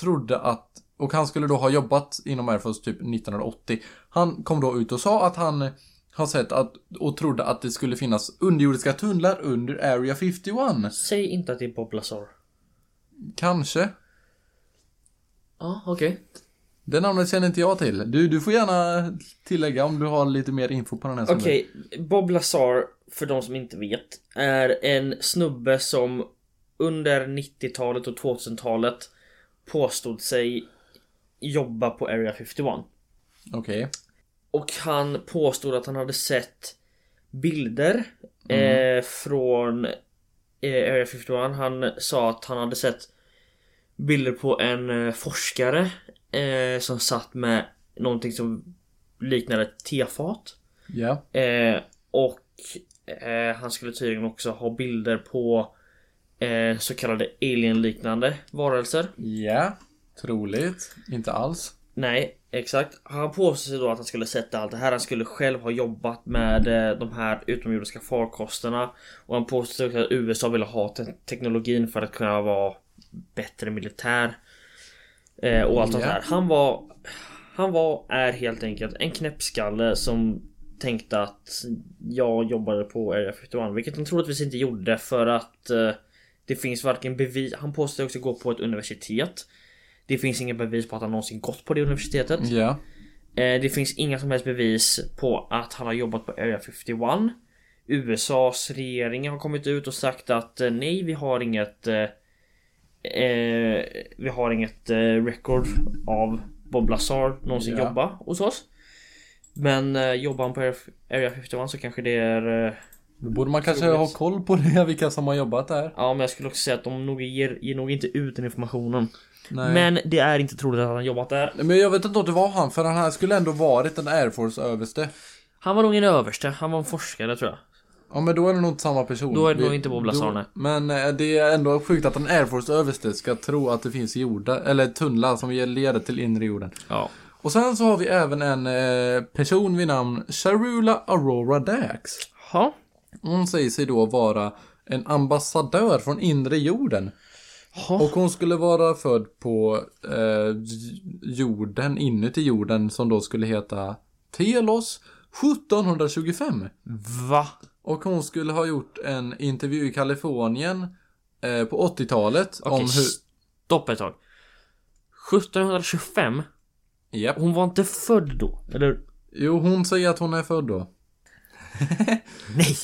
trodde att, och han skulle då ha jobbat inom Air Force typ 1980. Han kom då ut och sa att han har sett att, och trodde att det skulle finnas underjordiska tunnlar under Area 51. Säg inte att det är Bob Lazar. Kanske. Ja, okej. Det namnet känner inte jag till. Du, du får gärna tillägga om du har lite mer info på den här. Okej, Bob Lazar, för de som inte vet, är en snubbe som under 90-talet och 2000-talet påstod sig jobba på Area 51. Okej. Och han påstod att han hade sett bilder eh, från Area 51. Han sa att han hade sett bilder på en eh, forskare eh, som satt med någonting som liknade ett tefat. Ja. Eh, och eh, han skulle tydligen också ha bilder på eh, så kallade alien-liknande varelser. Ja. Troligt. Inte alls. Nej, exakt. Han påstod sig då att han skulle sett allt det här. Han skulle själv ha jobbat med eh, de här utomjordiska farkosterna. Och han sig också att USA ville ha te- teknologin för att kunna vara bättre militär. Eh, och allt sånt här. Han var... Han var, är helt enkelt en knäppskalle som tänkte att jag jobbade på Area 51. Vilket han troligtvis inte gjorde för att eh, det finns varken bevis. Han påstår också gå på ett universitet. Det finns inga bevis på att han någonsin gått på det universitetet. Eh, det finns inga som helst bevis på att han har jobbat på Area 51. USAs regering har kommit ut och sagt att eh, nej, vi har inget eh, eh, Vi har inget eh, record av Bob Lazar någonsin Ja. jobba hos oss. Men eh, jobbar han på Area- Area 51 så kanske det är eh, Då borde man kanske ha koll på det, vilka som har jobbat där. Ja men jag skulle också säga att de nog ger, ger nog inte ut den informationen. Nej. Men det är inte troligt att han jobbat där. Men jag vet inte om det var han, för han här skulle ändå varit en Air Force-överste. Han var nog en överste, han var en forskare tror jag. Ja men då är det nog inte samma person. Då är det Vi- nog inte Bob Lazar. Men eh, det är ändå sjukt att en Air Force-överste ska tro att det finns jordar, eller tunnlar som leder till inre jorden. Ja. Och sen så har vi även en eh, person vid namn Sharula Aurora Dax. Ha. Hon säger sig då vara en ambassadör från inre jorden. Ha. Och hon skulle vara född på eh, jorden, inuti jorden, som då skulle heta Telos 1725. Va? Och hon skulle ha gjort en intervju i Kalifornien eh, på 80-talet Okej, om hur... stopp ett tag. 1725? Japp. Hon var inte född då? Eller? Jo, hon säger att hon är född då. Nej!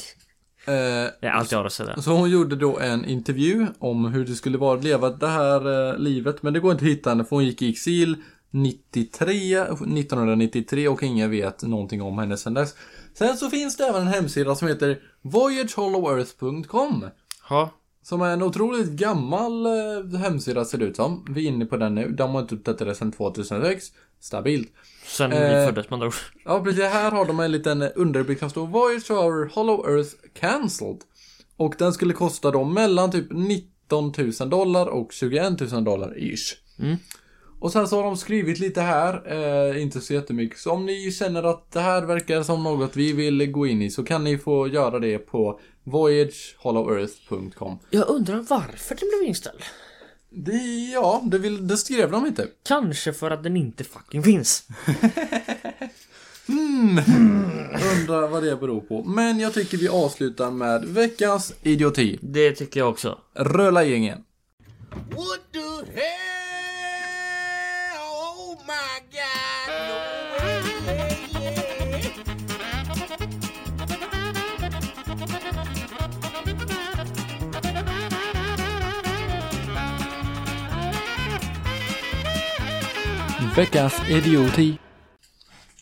Eh, Det är allt jag har att säga. så hon gjorde då en intervju om hur det skulle vara att leva det här eh, livet. Men det går inte att hitta henne för hon gick i exil 93, 1993 och ingen vet någonting om henne sedan dess. Sen så finns det även en hemsida som heter voyagehollowearth.com. Ha. Som är en otroligt gammal eh, hemsida ser det ut som. Vi är inne på den nu. De har inte uppdaterat sedan 2006. Stabilt. Sen Eh. vi föddes med andra ord. Ja, precis. Här har de en liten underrubrik som står Voyage to our Hollow Earth cancelled. Och den skulle kosta då mellan typ 19 000 dollar och 21 000 dollar ish. Mm. Och sen så har de skrivit lite här, eh, inte så jättemycket. Så om ni känner att det här verkar som något vi vill gå in i så kan ni få göra det på voyagehollowearth.com. Jag undrar varför den blev inställd. Det, ja, det, vill, det skrev de inte. Kanske för att den inte fucking finns. Undrar vad det beror på. Men jag tycker vi avslutar med veckans idioti. Det tycker jag också. Röla gängen. What the hell? Oh my God! Veckans idioti.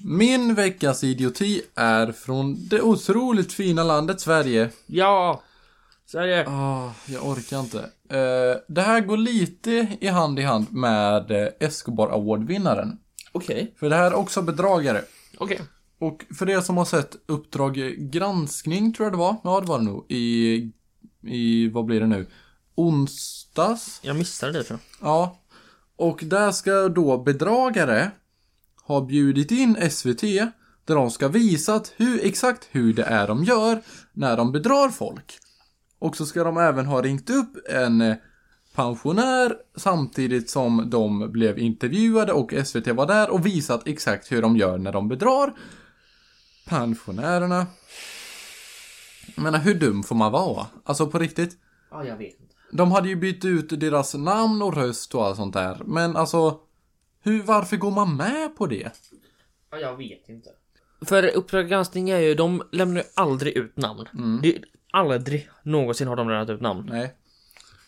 Min veckas idioti är från det otroligt fina landet Sverige. Ja! Sverige. Ah, jag orkar inte. Eh, det här går lite i hand i hand med eh, Escobar Award-vinnaren. Okej. För det här är också bedragare. Okej. Och för er som har sett Uppdrag granskning tror jag det var. Ja, det var det nog. I, i vad blir det nu? Onsdags? Jag missade det tror jag. Ja. Och där ska då bedragare ha bjudit in SVT där de ska visa hur, exakt hur det är de gör när de bedrar folk. Och så ska de även ha ringt upp en eh, pensionär samtidigt som de blev intervjuade och SVT var där och visat exakt hur de gör när de bedrar pensionärerna. Jag menar, hur dum får man vara? Alltså på riktigt. Ja, jag vet. De hade ju bytt ut deras namn och röst och allt sånt där. Men alltså, hur, varför går man med på det? Ja, jag vet inte. För Uppdrag granskning är ju, de lämnar ju aldrig ut namn. Det är, aldrig någonsin har de lämnat ut namn. Nej.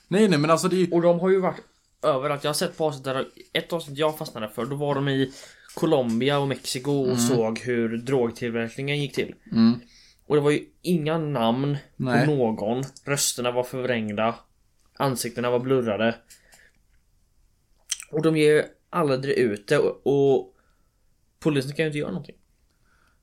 Nej, nej, men alltså det är ju... Och de har ju varit överallt. Jag har sett på avsnitt där, ett avsnitt jag fastnade för, då var de i Colombia och Mexiko och såg hur drogtillverkningen gick till. Mm. Och det var ju inga namn Nej. på någon. Rösterna var förvrängda. Ansiktena var blurrade. Och de ger ju aldrig ut det och, och polisen kan ju inte göra någonting.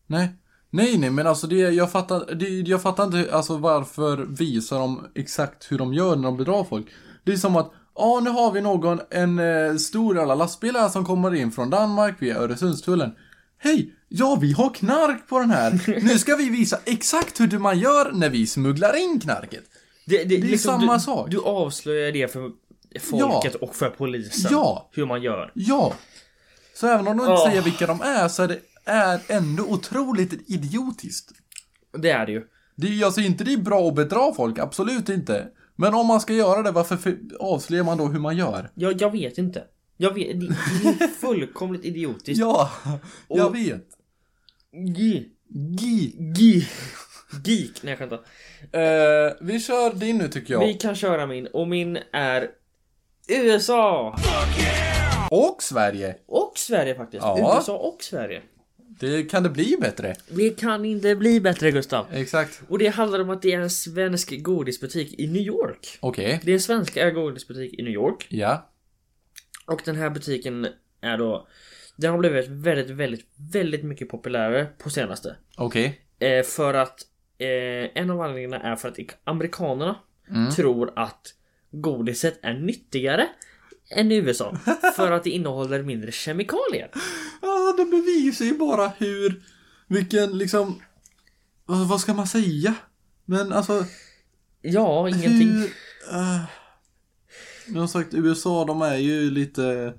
Nej. Nej, nej, men alltså det, jag fattar, det, jag fattar inte alltså varför visar de exakt hur de gör när de bedrar folk. Det är som att, ja nu har vi någon, en eh, stor jävla lastbil här som kommer in från Danmark via Öresundstullen. Hej! Ja, vi har knark på den här. Nu ska vi visa exakt hur man gör när vi smugglar in knarket. Det, det, är samma du, sak. Du avslöjar det för folket och för polisen. Ja. Hur man gör. Ja. Så även om de inte Åh. säger vilka de är så är det är ändå otroligt idiotiskt. Det är det ju. Det är ju alltså inte det är bra att bedra folk, absolut inte. Men om man ska göra det, varför för- avslöjar man då hur man gör? Jag, jag vet inte. Jag vet, det, det är fullkomligt idiotiskt. Ja, jag Och- vet. Gi. Gi. Gi. Geek. Nej jag skämtar. Eh, vi kör din nu tycker jag. Vi kan köra min och min är USA. Och Sverige. Och Sverige faktiskt. Ja. USA och Sverige. Det kan det bli bättre. Det kan inte bli bättre Gustav. Exakt. Och det handlar om att det är en svensk godisbutik i New York. Okej. Det är en svensk godisbutik i New York. Ja. Och den här butiken är då Den har blivit väldigt, väldigt, väldigt mycket populärare på senaste. Okej. Eh, för att eh, en av anledningarna är för att amerikanerna tror att godiset är nyttigare än i USA. för att det innehåller mindre kemikalier. Ja, det bevisar ju bara hur, vilken liksom, vad, vad ska man säga? Men alltså, Ja, ingenting. hur, uh, jag har sagt USA, de är ju lite,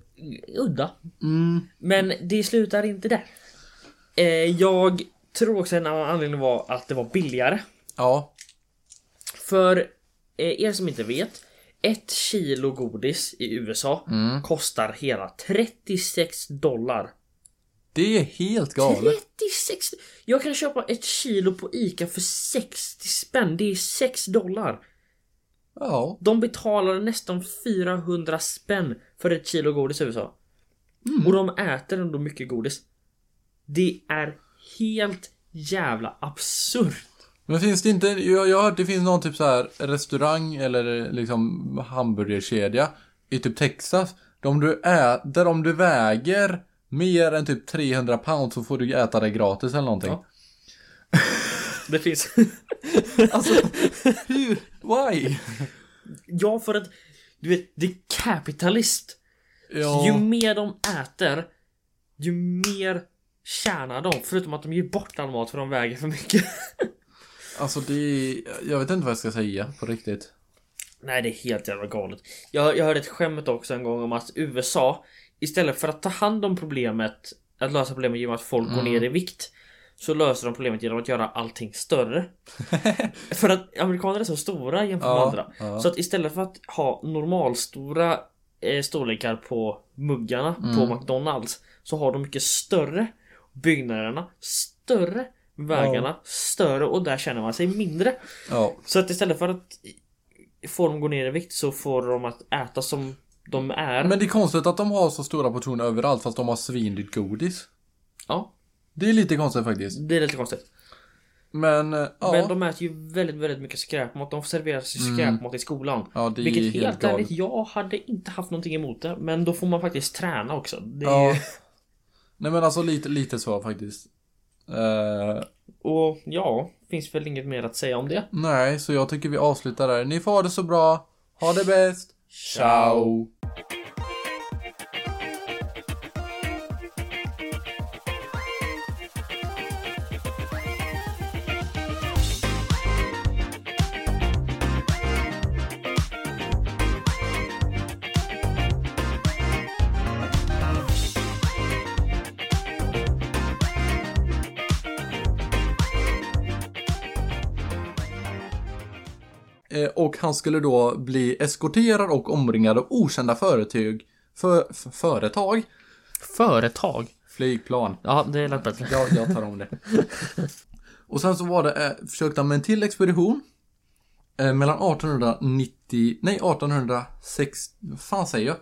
Udda. mm, Men det slutar inte där. Eh, jag tror också en annan anledning var att det var billigare. ja, För eh, er som inte vet. Ett kilo godis i USA kostar hela 36 dollar. det är helt galet. 36! Jag kan köpa ett kilo på ICA för 60 spänn. Det är 6 dollar. Ja, De betalar nästan 400 spänn för ett kilo godis i USA. Och de äter ändå mycket godis. Det är helt jävla absurt. men finns det inte, jag, jag har hört det finns någon typ så här restaurang eller liksom hamburgerkedja i typ Texas. Där om du där om du väger mer än typ 300 pound så får du äta det gratis eller någonting. Ja. Det finns... Alltså, hur? Why? ja, för att du vet, det är kapitalist. Ja. Ju mer de äter, ju mer tjänar de. Förutom att de ger bort all mat för de väger för mycket. Alltså det är... Jag vet inte vad jag ska säga på riktigt. Nej, det är helt jävla galet. Jag, jag hörde ett skämt också en gång om att USA istället för att ta hand om problemet, att lösa problemet genom att folk går ner i vikt, så löser de problemet genom att göra allting större. för att amerikaner är så stora jämfört med Ja, andra. ja. Så att istället för att ha normalstora eh, storlekar på muggarna på McDonalds så har de mycket större byggnaderna, större vägarna, större och där känner man sig mindre. Ja. Så att istället för att få dem gå ner i vikt så får de att äta som de är. Men det är konstigt att de har så stora portioner överallt fast de har svindyrt godis. Ja, Det är lite konstigt faktiskt. det är lite konstigt. Men, eh, ja. Men de äter ju väldigt, väldigt mycket skräpmat. De serverar sig skräpmat i skolan. Ja, det är Vilket helt helt galet. ärligt, jag hade inte haft någonting emot det. Men då får man faktiskt träna också. Det är Ja. Nej men alltså lite, lite så faktiskt. Eh, Och ja, finns väl inget mer att säga om det. nej, så jag tycker vi avslutar där. Ni får ha det så bra. Ha det bäst. Ciao. Och han skulle då bli eskorterad och omringad av okända företag. För, f- företag? Företag. Flygplan. Ja, det lät bättre. Ja, jag tar om det. Och sen så var det, eh, försökte han med en till expedition. Eh, mellan 1890, nej 1806, vad fan säger jag?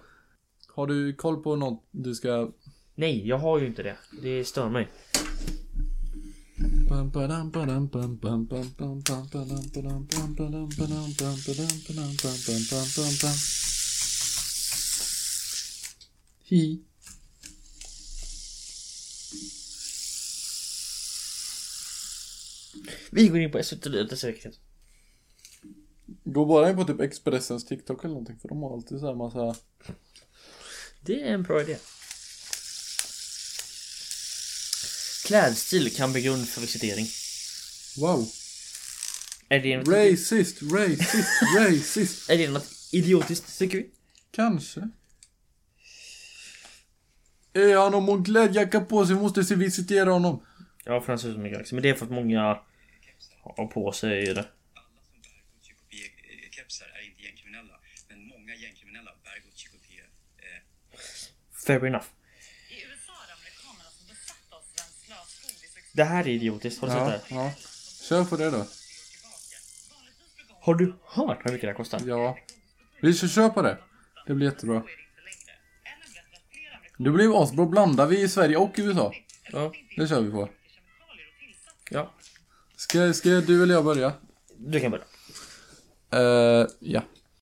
Har du koll på något du ska... Nej, jag har ju inte det. Det stör mig. Hi. Vi går in på SVT veckan. Gå bara in på typ Expressens TikTok eller någonting för de har alltid så här massa... Det är en bra idé. Klädstil kan bli grund för visitering. Wow. Är det något, Racist, racist, racist. är det något idiotiskt tycker vi? Kanske. Är han om en klädjacka på sig måste se visitera honom. Ja, för han ser ut som en galaxy. Men det är för att många har på sig det. alla som Det här är idiotiskt. Har du Ja, sett det? ja. Kör på det då. Har du hört hur mycket det här kostar? Ja. Vi ska köpa det. Det blir jättebra. Det blir asbra. Blandar vi i Sverige och USA? Ja. Det kör vi på. ja. Ska, ska du eller jag börja? Du kan börja. Eh, ja.